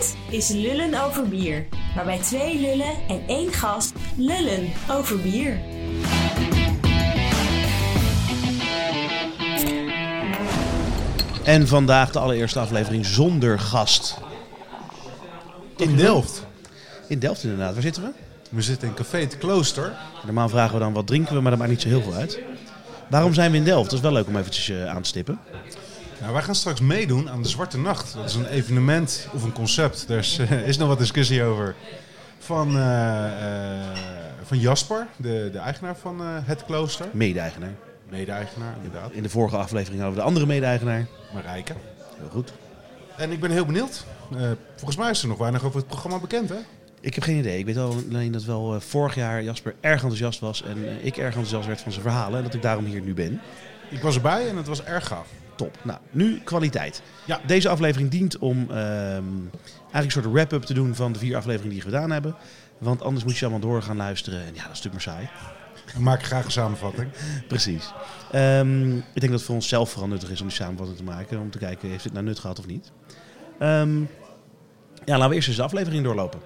Dit is Lullen over bier, waarbij twee lullen en één gast lullen over bier. En vandaag de allereerste aflevering zonder gast. In Delft. In Delft inderdaad. Waar zitten we? We zitten in Café het Klooster. Normaal vragen we dan wat drinken we, maar dat maakt niet zo heel veel uit. Waarom zijn we in Delft? Dat is wel leuk om eventjes eh, aan te stippen. Nou, wij gaan straks meedoen aan de Zwarte Nacht. Dat is een evenement of een concept. Er is, eh, is nog wat discussie over. Van, eh, eh, van Jasper, de, de eigenaar van het klooster. Mede-eigenaar. Mede-eigenaar, inderdaad. In de vorige aflevering hadden we de andere mede-eigenaar. Marijke. Heel goed. En ik ben heel benieuwd. Volgens mij is er nog weinig over het programma bekend, hè? Ik heb geen idee. Ik weet alleen dat wel vorig jaar Jasper erg enthousiast was en ik erg enthousiast werd van zijn verhalen. En dat ik daarom hier nu ben. Ik was erbij en het was erg gaaf. Top. Nou, nu kwaliteit. Ja. Deze aflevering dient om ehm, eigenlijk een soort wrap-up te doen van de vier afleveringen die we gedaan hebben. Want anders moet je allemaal door gaan luisteren. En ja, dat is natuurlijk maar saai. Ik maak graag een samenvatting. Precies. Ehm, ik denk dat het voor onszelf vooral nuttig is om die samenvatting te maken. Om te kijken, heeft dit nou nut gehad of niet? Ehm, ja, laten we eerst eens de aflevering doorlopen.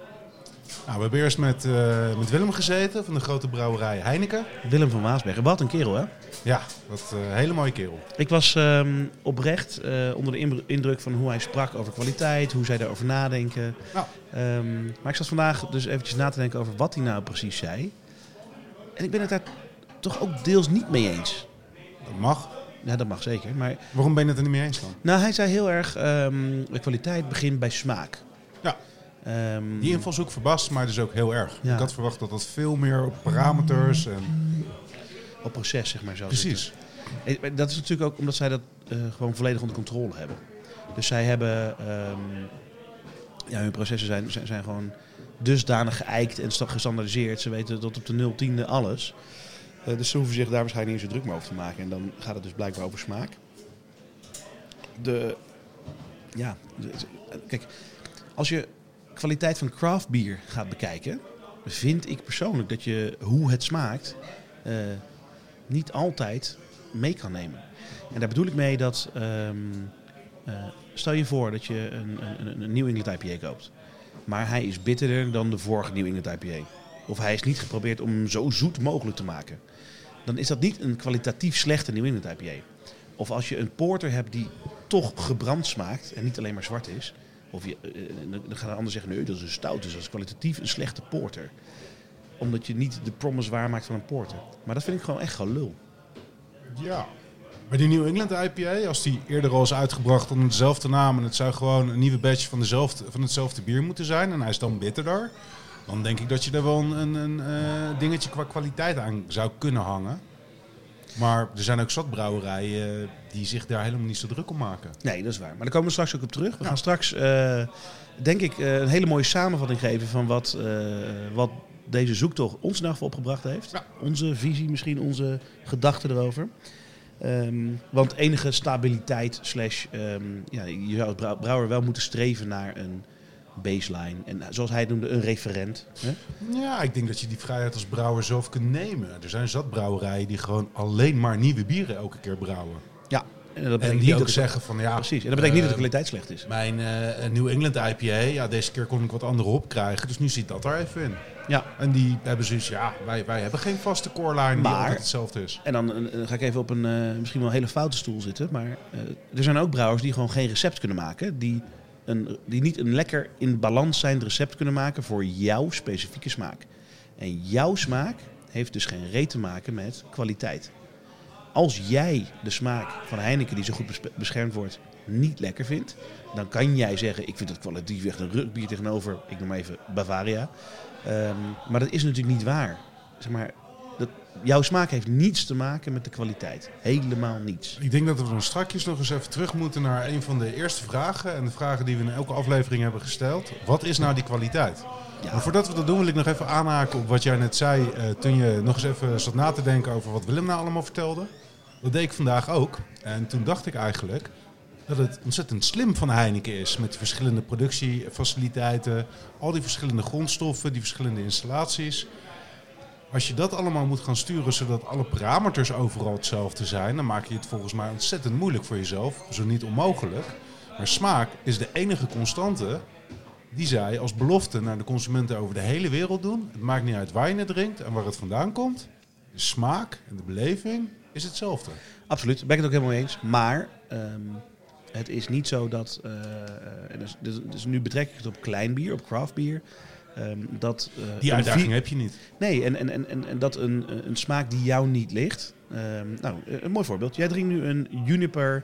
Nou, we hebben eerst met, eh, met Willem gezeten van de grote brouwerij Heineken. Willem van Waasbergen. Wat een kerel, hè? Ja, dat eh hele mooie kerel. Ik was ehm, oprecht eh, onder de indruk van hoe hij sprak over kwaliteit, hoe zij daarover nadenken. Nou. Ehm, maar ik zat vandaag dus eventjes na te denken over wat hij nou precies zei. En ik ben het daar toch ook deels niet mee eens. Dat mag. Ja, dat mag zeker. Maar Waarom ben je het er niet mee eens dan? nou, hij zei heel erg, ehm, de kwaliteit begint bij smaak. Ja. Ehm, Die invalshoek verbaast mij dus ook heel erg. Ja. Ik had verwacht dat dat veel meer op parameters en... op proces, zeg maar. Zo Precies. zitten. Eh, Dat is natuurlijk ook omdat zij dat eh, gewoon volledig onder controle hebben. Dus zij hebben, ehm, ja, hun processen zijn, zijn, zijn gewoon dusdanig geëikt en sta- gestandaardiseerd. Ze weten tot op de 0 tiende alles. Eh, dus ze hoeven zich daar waarschijnlijk niet zo druk meer over te maken. En dan gaat het dus blijkbaar over smaak. De, ja, de- kijk, als je kwaliteit van craft bier gaat bekijken, vind ik persoonlijk dat je hoe het smaakt eh, niet altijd mee kan nemen. En daar bedoel ik mee dat, ehm, eh, stel je voor dat je een, een, een, England IPA koopt. Maar hij is bitterder dan de vorige New England IPA. Of hij is niet geprobeerd om hem zo zoet mogelijk te maken. Dan is dat niet een kwalitatief slechte New England IPA. Of als je een porter hebt die toch gebrand smaakt en niet alleen maar zwart is. Of je, eh, eh, dan gaan de anderen zeggen, nee, dat is een stout, dus dat is kwalitatief een slechte porter. Omdat je niet de promise waarmaakt van een porter. Maar dat vind ik gewoon echt gelul. Ja. Maar die New England IPA, als die eerder al is uitgebracht onder dezelfde naam... en het zou gewoon een nieuwe batch van, dezelfde, van hetzelfde bier moeten zijn... en hij is dan bitterder... dan denk ik dat je daar wel een, een, een eh, dingetje qua kwaliteit aan zou kunnen hangen. Maar er zijn ook zat brouwerijen eh, die zich daar helemaal niet zo druk om maken. Nee, dat is waar. Maar daar komen we straks ook op terug. We gaan straks, eh, denk ik, eh, een hele mooie samenvatting geven van wat, wat deze zoektocht ons in opgebracht heeft. Ja. Onze visie, misschien onze gedachten erover. Ehm, want enige stabiliteit, slash, ehm, ja, je zou als brou- brouwer wel moeten streven naar een baseline. En eh, zoals hij noemde, een referent. Hè? Ja, ik denk dat je die vrijheid als brouwer zelf kunt nemen. Er zijn zat brouwerijen die gewoon alleen maar nieuwe bieren elke keer brouwen. Ja, en dat En die niet ook zeggen van ja... Precies, en dat betekent niet dat de eh, kwaliteit slecht is. Mijn eh, New England IPA, ja, deze keer kon ik wat andere opkrijgen. Dus nu zit dat er even in. Ja, En die hebben zoiets, ja, wij, wij hebben geen vaste core line die Maar- altijd hetzelfde is. En dan ga ik even op een misschien wel een hele foute stoel zitten. Maar er zijn ook brouwers die gewoon geen recept kunnen maken. Die, die niet een lekker in balans zijnd recept kunnen maken voor jouw specifieke smaak. En jouw smaak heeft dus geen reet te maken met kwaliteit. Als jij de smaak van Heineken, die zo goed beschermd wordt, niet lekker vindt, dan kan jij zeggen: Ik vind het kwalitatief echt een rugbier tegenover, ik noem even Bavaria. Ehm, maar dat is natuurlijk niet waar. Zeg maar, dat, jouw smaak heeft niets te maken met de kwaliteit. Helemaal niets. Ik denk dat we dan strakjes nog eens even terug moeten naar een van de eerste vragen. En de vragen die we in elke aflevering hebben gesteld. Wat is nou die kwaliteit? Ja. Maar voordat we dat doen wil ik nog even aanhaken op wat jij net zei. eh, toen je nog eens even zat na te denken over wat Willem nou allemaal vertelde. Dat deed ik vandaag ook. En toen dacht ik eigenlijk dat het ontzettend slim van Heineken is. Met die verschillende productiefaciliteiten. Al die verschillende grondstoffen, die verschillende installaties. Als je dat allemaal moet gaan sturen zodat alle parameters overal hetzelfde zijn, dan maak je het volgens mij ontzettend moeilijk voor jezelf, zo niet onmogelijk. Maar smaak is de enige constante die zij als belofte naar de consumenten over de hele wereld doen. Het maakt niet uit waar je het drinkt en waar het vandaan komt. De smaak en de beleving is hetzelfde. Absoluut, daar ben ik het ook helemaal eens. Maar ehm, het is niet zo dat, dus, dus, dus nu betrek ik het op klein bier, op craft bier, ehm, dat... eh, Die uitdaging heb je niet. Nee, en, en, en, en, en dat een, een smaak die jou niet ligt. Ehm, nou, een mooi voorbeeld. Jij drinkt nu een Juniper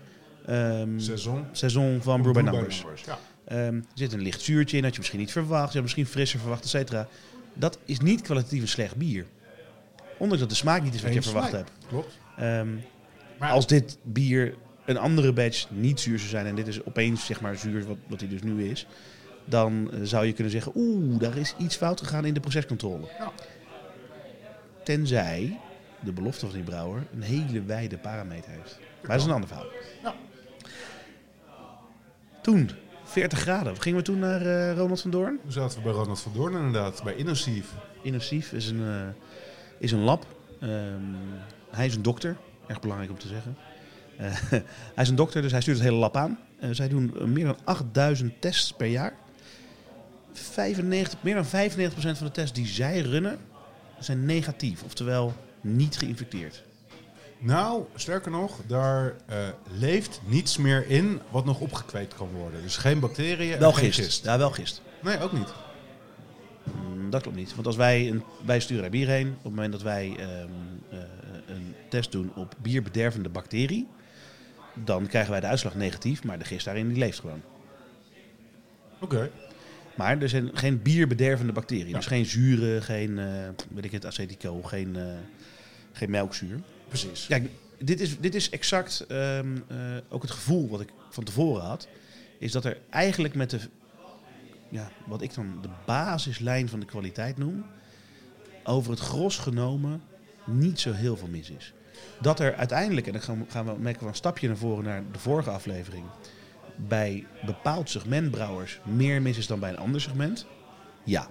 Seizoen. Saison van Brew by Numbers. Ja. Er zit een licht zuurtje in, had je misschien niet verwacht. Je had misschien frisser verwacht, et cetera. Dat is niet kwalitatief een slecht bier. Ondanks dat de smaak niet is wat je verwacht hebt. Klopt. Maar als dit bier een andere batch niet zuur zou zijn... en dit is opeens zeg maar zuur wat, wat hij dus nu is... dan eh, zou je kunnen zeggen... oeh, daar is iets fout gegaan in de procescontrole. Ja. Tenzij de belofte van die brouwer een hele wijde parameter heeft. Maar dat is een ander verhaal. Ja. Toen, 40 graden. Gingen we toen naar eh, Ronald van Doorn? Toen zaten we bij Ronald van Doorn inderdaad, bij Innosief. Innossief is een, eh, is een lab. Ehm, hij is een dokter, erg belangrijk om te zeggen. Eh, hij is een dokter, dus hij stuurt het hele lab aan. Zij doen meer dan 8000 tests per jaar. 95, meer dan 95% van de tests die zij runnen zijn negatief, oftewel niet geïnfecteerd. Nou, sterker nog, daar eh, leeft niets meer in wat nog opgekweekt kan worden. Dus geen bacteriën en Wel geen gist. Ja, wel gist. Nee, ook niet. Mm, Dat klopt niet. Want als wij, een, wij sturen bier heen, op het moment dat wij ehm, eh, een test doen op bierbedervende bacterie, dan krijgen wij de uitslag negatief, maar de gist daarin die leeft gewoon. Oké. Maar er zijn geen bierbedervende bacteriën. Dus geen zuren, geen, eh, weet ik het, acetico, geen, eh, geen melkzuur. Precies. Kijk, dit is, dit is exact ehm, eh, ook het gevoel wat ik van tevoren had. Is dat er eigenlijk met de, ja, wat ik dan de basislijn van de kwaliteit noem, over het gros genomen niet zo heel veel mis is. Dat er uiteindelijk, en dan gaan we, gaan we merken we een stapje naar voren naar de vorige aflevering, bij bepaald segment brouwers meer mis is dan bij een ander segment. Ja.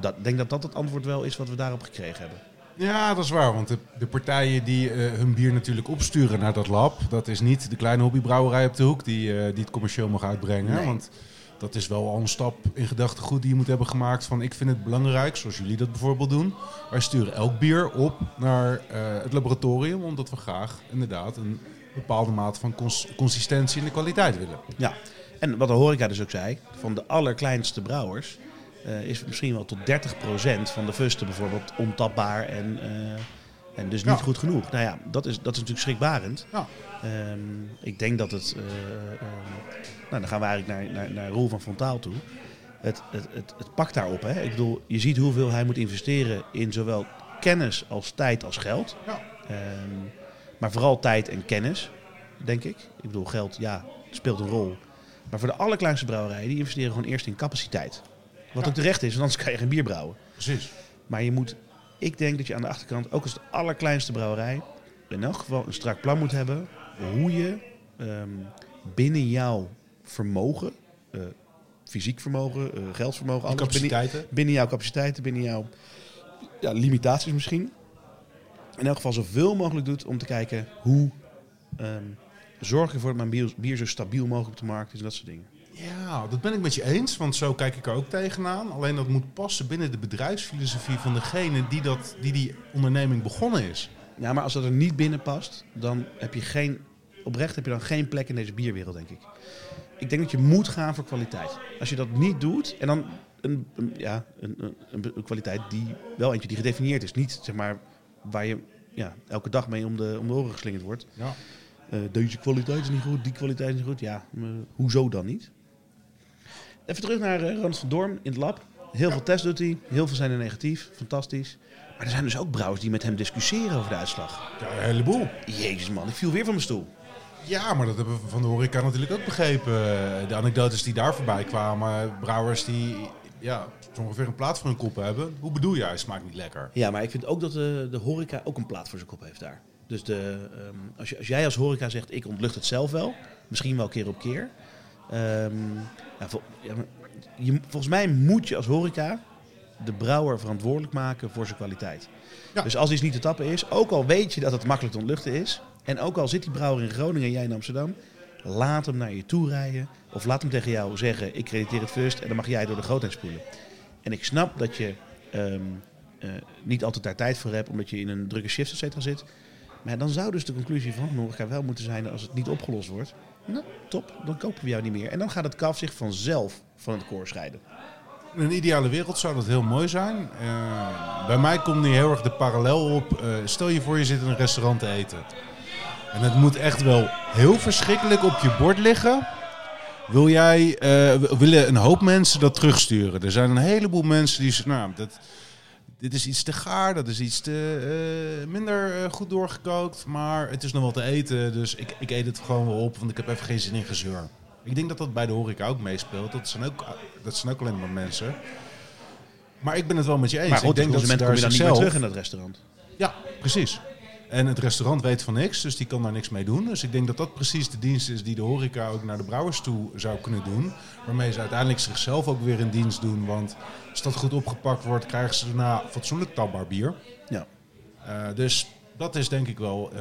Dat, ik denk dat dat het antwoord wel is wat we daarop gekregen hebben. Ja, dat is waar. Want de, de partijen die eh, hun bier natuurlijk opsturen naar dat lab, dat is niet de kleine hobbybrouwerij op de hoek die, eh, die het commercieel mag uitbrengen. Nee. Want dat is wel al een stap in gedachtegoed die je moet hebben gemaakt van ik vind het belangrijk, zoals jullie dat bijvoorbeeld doen. Wij sturen elk bier op naar eh, het laboratorium, omdat we graag inderdaad een bepaalde mate van cons- consistentie in de kwaliteit willen. Ja, en wat de horeca dus ook zei, van de allerkleinste brouwers eh, is misschien wel tot 30% van de fusten bijvoorbeeld ontapbaar en, eh, en dus niet Ja. goed genoeg. Nou ja, dat is, dat is natuurlijk schrikbarend. Ja. Ehm, ik denk dat het, eh, ehm, nou dan gaan we eigenlijk naar, naar, naar Roel van Fontaal toe. Het, het, het, het pakt daarop. Hè. Ik bedoel, je ziet hoeveel hij moet investeren in zowel kennis als tijd als geld. Ja. Ehm, maar vooral tijd en kennis, denk ik. Ik bedoel, geld, ja, speelt een rol. Maar voor de allerkleinste brouwerijen, die investeren gewoon eerst in capaciteit. Wat Ja. ook terecht is, want anders kan je geen bier brouwen. Precies. Maar je moet, ik denk dat je aan de achterkant, ook als de allerkleinste brouwerij, in elk geval een strak plan moet hebben hoe je ehm, binnen jouw vermogen, eh, fysiek vermogen, eh, geldsvermogen, De alles binnen, capaciteiten. binnen jouw capaciteiten, binnen jouw ja, limitaties misschien. In elk geval zoveel mogelijk doet om te kijken hoe ehm, zorg je ervoor dat mijn bier, zo stabiel mogelijk op de markt is en dat soort dingen. Ja, dat ben ik met je eens, want zo kijk ik er ook tegenaan. Alleen dat moet passen binnen de bedrijfsfilosofie van degene die dat, die, die onderneming begonnen is. Ja, maar als dat er niet binnen past, dan heb je geen, oprecht heb je dan geen plek in deze bierwereld, denk ik. Ik denk dat je moet gaan voor kwaliteit. Als je dat niet doet, en dan een, een- ja, een, een kwaliteit die wel eentje die gedefinieerd is. Niet zeg maar waar je ja, elke dag mee om de, om de oren geslingerd wordt. Ja. Eh, deze kwaliteit is niet goed, die kwaliteit is niet goed. Ja, maar hoezo dan niet? Even terug naar eh, Ronald van Doorn in het lab. Heel veel tests doet hij, heel veel zijn er negatief, fantastisch. Maar er zijn dus ook brouwers die met hem discussiëren over de uitslag. ja, een heleboel. Jezus man, ik viel weer van mijn stoel. Ja, maar dat hebben we van de horeca natuurlijk ook begrepen. De anekdotes die daar voorbij kwamen. Brouwers die ja, zo ongeveer een plaat voor hun kop hebben. Hoe bedoel jij? Smaakt niet lekker. Ja, maar ik vind ook dat de, de horeca ook een plaat voor zijn kop heeft daar. Dus de, ehm, als, je, als jij als horeca zegt, ik ontlucht het zelf wel. Misschien wel keer op keer. ehm, ja, vol- ja, maar je, volgens mij moet je als horeca de brouwer verantwoordelijk maken voor zijn kwaliteit. Ja. Dus als iets niet te tappen is, ook al weet je dat het makkelijk te ontluchten is... en ook al zit die brouwer in Groningen en jij in Amsterdam... laat hem naar je toe rijden. Of laat hem tegen jou zeggen, ik crediteer het first en dan mag jij door de grootheid spoelen. En ik snap dat je ehm, eh, niet altijd daar tijd voor hebt, omdat je in een drukke shift et zit. Maar dan zou dus de conclusie van Horeca wel moeten zijn, als het niet opgelost wordt, nou, top, dan kopen we jou niet meer. En dan gaat het kalf zich vanzelf van het koor scheiden. In een ideale wereld zou dat heel mooi zijn. Eh, bij mij komt nu heel erg de parallel op. Eh, stel je voor je zit in een restaurant te eten. En het moet echt wel heel verschrikkelijk op je bord liggen. Wil jij, eh, willen een hoop mensen dat terugsturen? Er zijn een heleboel mensen die zeggen, nou, dat, dit is iets te gaar, dat is iets te minder goed doorgekookt, maar het is nog wel te eten, dus ik, ik eet het gewoon wel op, want ik heb even geen zin in gezeur. Ik denk dat dat bij de horeca ook meespeelt. Dat zijn ook, dat zijn ook alleen maar mensen. Maar ik ben het wel met je eens. Maar goed, ik denk de dat ze daar kom je dan niet meer terug in dat restaurant. Ja, precies. En het restaurant weet van niks, dus die kan daar niks mee doen. Dus ik denk dat dat precies de dienst is die de horeca ook naar de brouwers toe zou kunnen doen. Waarmee ze uiteindelijk zichzelf ook weer in dienst doen. Want als dat goed opgepakt wordt, krijgen ze daarna fatsoenlijk tapbaar bier. Ja. Uh, dus dat is denk ik wel, uh,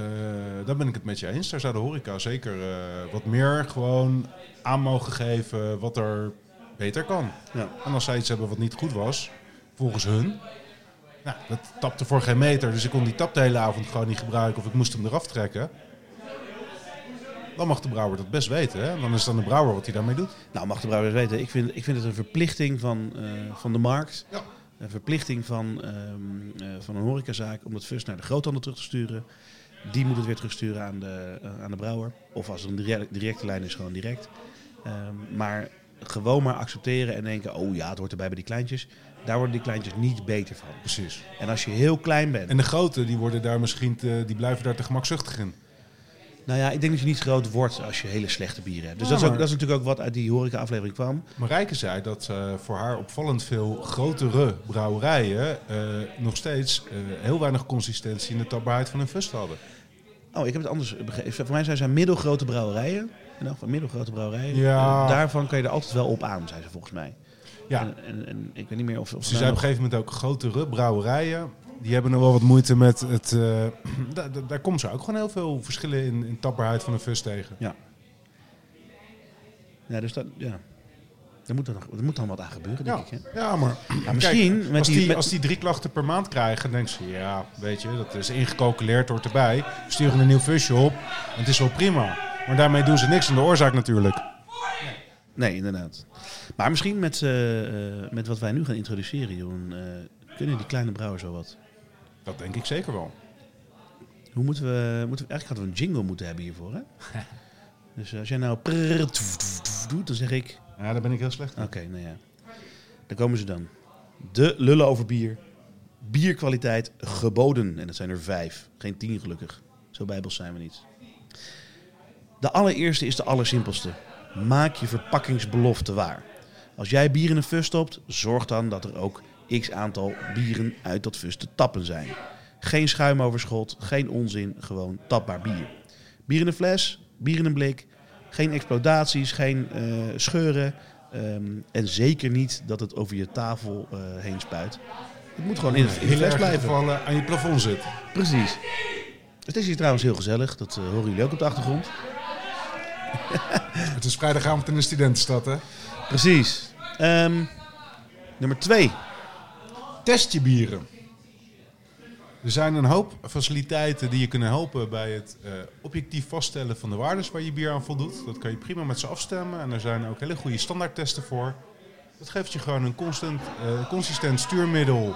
daar ben ik het met je eens. Daar zou de horeca zeker uh, wat meer gewoon aan mogen geven wat er beter kan. Ja. En als zij iets hebben wat niet goed was, volgens hun, nou, dat tapte voor geen meter. Dus ik kon die tap de hele avond gewoon niet gebruiken of ik moest hem eraf trekken. Dan mag de brouwer dat best weten. Hè? Dan is het aan de brouwer wat hij daarmee doet. Nou, mag de brouwer best weten. Ik vind, ik vind het een verplichting van, uh, van de markt. Ja. Een verplichting van, um, uh, van een horecazaak om dat first naar de groothandel terug te sturen. Die moet het weer terugsturen aan de, uh, aan de brouwer. Of als een direct, directe lijn is, gewoon direct. Um, maar gewoon maar accepteren en denken, oh ja, het hoort erbij bij die kleintjes. Daar worden die kleintjes niet beter van. Precies. En als je heel klein bent... En de grote, die, worden daar misschien te, die blijven daar te gemakzuchtig in. Nou ja, ik denk dat je niet groot wordt als je hele slechte bieren hebt. Dus Ja, dat, is ook, dat is natuurlijk ook wat uit die horeca-aflevering kwam. Marijke zei dat eh, voor haar opvallend veel grotere brouwerijen eh, nog steeds eh, heel weinig consistentie in de tapbaarheid van hun fust hadden. Oh, ik heb het anders begrepen. Voor mij zijn ze middelgrote brouwerijen. In ieder geval middelgrote brouwerijen. Ja. En daarvan kan je er altijd wel op aan, zei ze volgens mij. Ja, En, en, en ik weet niet meer of... of ze daar zei op een gegeven moment ook grotere brouwerijen. Die hebben nog wel wat moeite met het. eh, da- da- daar komen ze ook gewoon heel veel verschillen in, in tapbaarheid van een fust tegen. Ja, dus dat... Ja. Er moet, dan, er moet dan wat aan gebeuren, denk Ja, ik. Hè? ja maar Ja, misschien Kijk, met als, die... die, met- als die drie klachten per maand krijgen, dan denken ze, ja, weet je, dat is ingecalculeerd, hoort erbij. We sturen een nieuw fusje op, en het is wel prima. Maar daarmee doen ze niks aan de oorzaak natuurlijk. Nee, inderdaad. Maar misschien met, eh, met wat wij nu gaan introduceren, Jeroen, eh, kunnen die kleine brouwers wel wat. Dat denk ik zeker wel. Hoe moeten we, moeten we... Eigenlijk hadden we een jingle moeten hebben hiervoor, hè? dus als jij nou... prrr, toef doet, dan zeg ik... Ja, daar ben ik heel slecht in. Oké, nou ja. Daar komen ze dan. De lullen over bier. Bierkwaliteit geboden. En dat zijn er vijf. Geen tien gelukkig. Zo bijbels zijn we niet. De allereerste is de allersimpelste. Maak je verpakkingsbelofte waar. Als jij bier in een fus stopt, zorg dan dat er ook x aantal bieren uit dat fus te tappen zijn. Geen schuimoverschot, geen onzin, gewoon tapbaar bier. Bier in een fles, bier in een blik, geen explodaties, geen eh, scheuren. ehm, en zeker niet dat het over je tafel eh, heen spuit. Het moet gewoon in, het- in de Heel fles blijven. gevallen aan je plafond zit. Precies. Het is hier trouwens heel gezellig. Dat eh, horen jullie ook op de achtergrond. Het is vrijdagavond in de studentenstad, hè? Precies. Ehm, nummer twee. Test je bieren. Er zijn een hoop faciliteiten die je kunnen helpen bij het eh, objectief vaststellen van de waardes waar je bier aan voldoet. Dat kan je prima met ze afstemmen en er zijn ook hele goede standaardtesten voor. Dat geeft je gewoon een constant, eh, consistent stuurmiddel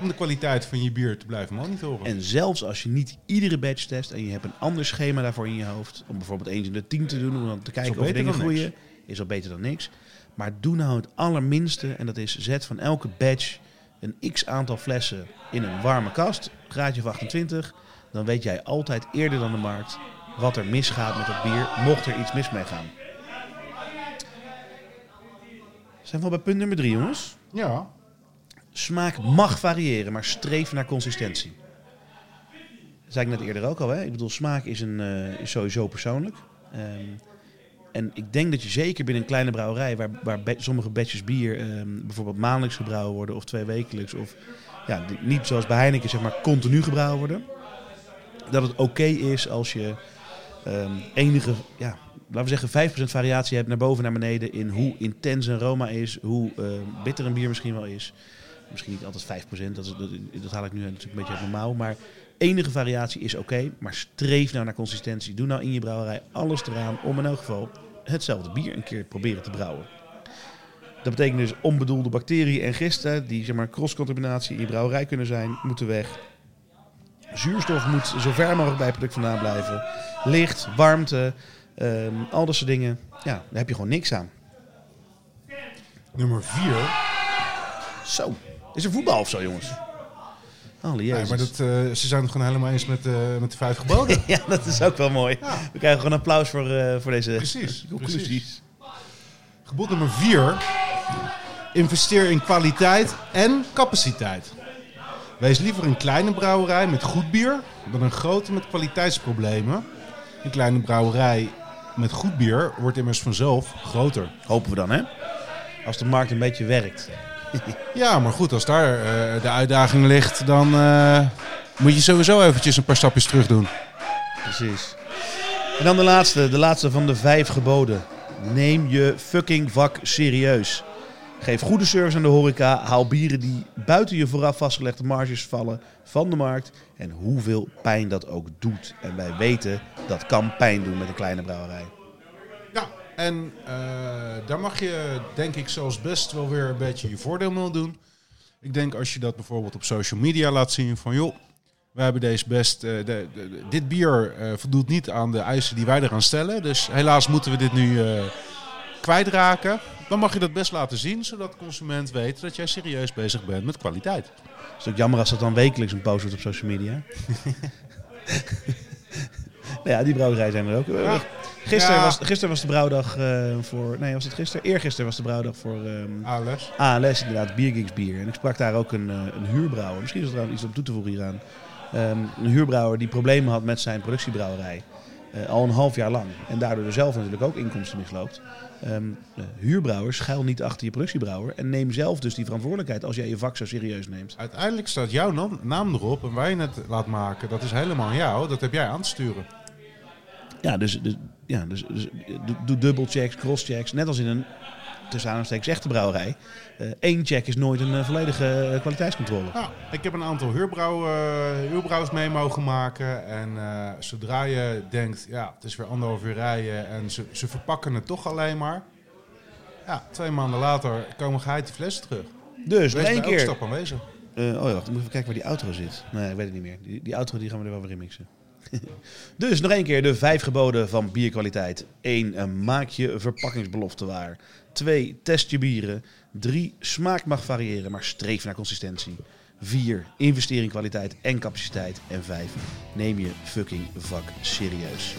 om de kwaliteit van je bier te blijven monitoren. En zelfs als je niet iedere batch test en je hebt een ander schema daarvoor in je hoofd, om bijvoorbeeld eens in de tien te doen, om dan te kijken of dingen groeien, niks. is al beter dan niks. Maar doe nou het allerminste, en dat is zet van elke batch een x aantal flessen in een warme kast, graadje of 28. Dan weet jij altijd eerder dan de markt wat er misgaat met dat bier, mocht er iets mis mee gaan. Zijn we al bij punt nummer drie, jongens? Ja, Smaak mag variëren, maar streef naar consistentie. Dat zei ik net eerder ook al. Hè? Ik bedoel, smaak is, een, eh, sowieso persoonlijk. Ehm, en ik denk dat je zeker binnen een kleine brouwerij, waar, waar sommige batches bier ehm, bijvoorbeeld maandelijks gebrouwen worden of twee wekelijks, of ja, niet zoals bij Heineken, zeg maar, continu gebrouwen worden. Dat het oké is als je ehm, enige, ja, laten we zeggen 5% variatie hebt naar boven en naar beneden in hoe intens een Roma is, hoe eh, bitter een bier misschien wel is. Misschien niet altijd 5%, dat, is, dat, dat haal ik nu natuurlijk een beetje uit mijn mouw. Maar enige variatie is oké, maar streef nou naar consistentie. Doe nou in je brouwerij alles eraan om in elk geval hetzelfde bier een keer proberen te brouwen. Dat betekent dus onbedoelde bacteriën en gisten, die zeg maar cross-contaminatie in je brouwerij kunnen zijn, moeten weg. Zuurstof moet zo ver mogelijk bij het product vandaan blijven. Licht, warmte, ehm, al dat soort dingen. Ja, daar heb je gewoon niks aan. Nummer 4. Zo, is er voetbal of zo, jongens? Alle Ja, jezus. maar dat, eh, ze zijn het gewoon helemaal eens met, eh, met de vijf geboden. ja, dat is ook wel mooi. Ja. We krijgen gewoon applaus voor, eh, voor deze Precies, conclusies. precies. Gebod nummer 4. Investeer in kwaliteit en capaciteit. Wees liever een kleine brouwerij met goed bier dan een grote met kwaliteitsproblemen. Een kleine brouwerij met goed bier wordt immers vanzelf groter. Hopen we dan, hè? Als de markt een beetje werkt. Ja, maar goed, als daar eh, de uitdaging ligt, dan eh, moet je sowieso eventjes een paar stapjes terug doen. Precies. En dan de laatste, de laatste van de vijf geboden. Neem je fucking vak serieus. Geef goede service aan de horeca. Haal bieren die buiten je vooraf vastgelegde marges vallen van de markt. En hoeveel pijn dat ook doet. En wij weten dat kan pijn doen met een kleine brouwerij. En eh, daar mag je, denk ik, zelfs best wel weer een beetje je voordeel mee doen. Ik denk als je dat bijvoorbeeld op social media laat zien van joh, we hebben deze best, eh, de, de- de- dit bier eh, voldoet niet aan de eisen die wij eraan stellen. Dus helaas moeten we dit nu eh, kwijtraken. Dan mag je dat best laten zien, zodat de consument weet dat jij serieus bezig bent met kwaliteit. Het is ook jammer als dat dan wekelijks een post wordt op social media. nou ja, die brouwerijen zijn er ook. Ja. Gisteren, Ja. was, gisteren was de brouwdag eh, voor... Nee, was het gisteren? Eergisteren was de brouwdag voor ehm, ALS. ALS, inderdaad, Biergeeks Bier. En ik sprak daar ook een, eh, een huurbrouwer. Misschien is er trouwens iets op toe te voegen hieraan. Ehm, een huurbrouwer die problemen had met zijn productiebrouwerij. eh, al een half jaar lang. En daardoor er zelf natuurlijk ook inkomsten misloopt. Eh, huurbrouwers, schuil niet achter je productiebrouwer. En neem zelf dus die verantwoordelijkheid als jij je vak zo serieus neemt. Uiteindelijk staat jouw naam, naam erop en je het laat maken, dat is helemaal jou. Dat heb jij aan te sturen. Ja, dus, dus, ja, dus, dus doe, doe dubbelchecks, crosschecks. Net als in een tussen aanhalingstekens echte brouwerij. Eén check is nooit een eh, volledige eh, kwaliteitscontrole. Ja, ik heb een aantal huurbrouw, eh, huurbrouwers mee mogen maken. En eh, zodra je denkt, ja, het is weer anderhalf uur rijden en ze, ze verpakken het toch alleen maar. Ja, twee maanden later komen geheid die flessen terug. Dus nog één keer. stap aanwezig. Eh, oh ja, wacht, ik moet even kijken waar die outro zit. Nee, ik weet het niet meer. Die, die outro die gaan we er wel weer in mixen. dus nog één keer de vijf geboden van bierkwaliteit. 1. Maak je verpakkingsbelofte waar. 2. Test je bieren. 3. Smaak mag variëren, maar streef naar consistentie. 4. Investeer in kwaliteit en capaciteit. En 5. Neem je fucking vak serieus.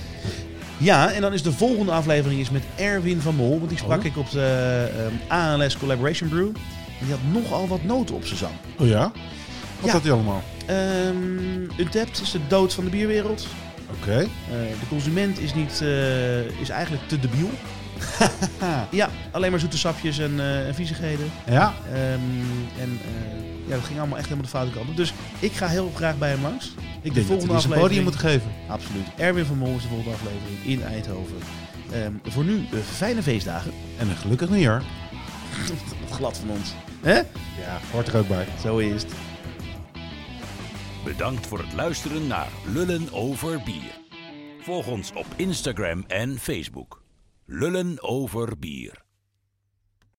Ja, en dan is de volgende aflevering is met Erwin van Mol. Want die sprak Oh. ik op de ehm, ALS Collaboration Brew. En die had nogal wat noten op zijn zang. Oh ja? Wat Ja. had hij allemaal? Ehm Untapped is de dood van de bierwereld. Oké. Eh, de consument is, niet, eh, is eigenlijk te debiel. ja, alleen maar zoete sapjes en, eh en viezigheden. Ja? Ehm, en ja, dat ging allemaal echt helemaal de foute kant op. Dus ik ga heel graag bij hem langs. Ik denk dat volgende hij zijn podium aflevering- moet geven. Absoluut. Erwin van Mol is de volgende aflevering in Eindhoven. Ehm, voor nu fijne feestdagen. En een gelukkig nieuwjaar. Glad van ons. Hè? Ja, hoort er ook bij. Zo is het. Bedankt voor het luisteren naar Lullen over Bier. Volg ons op Instagram en Facebook. Lullen over Bier.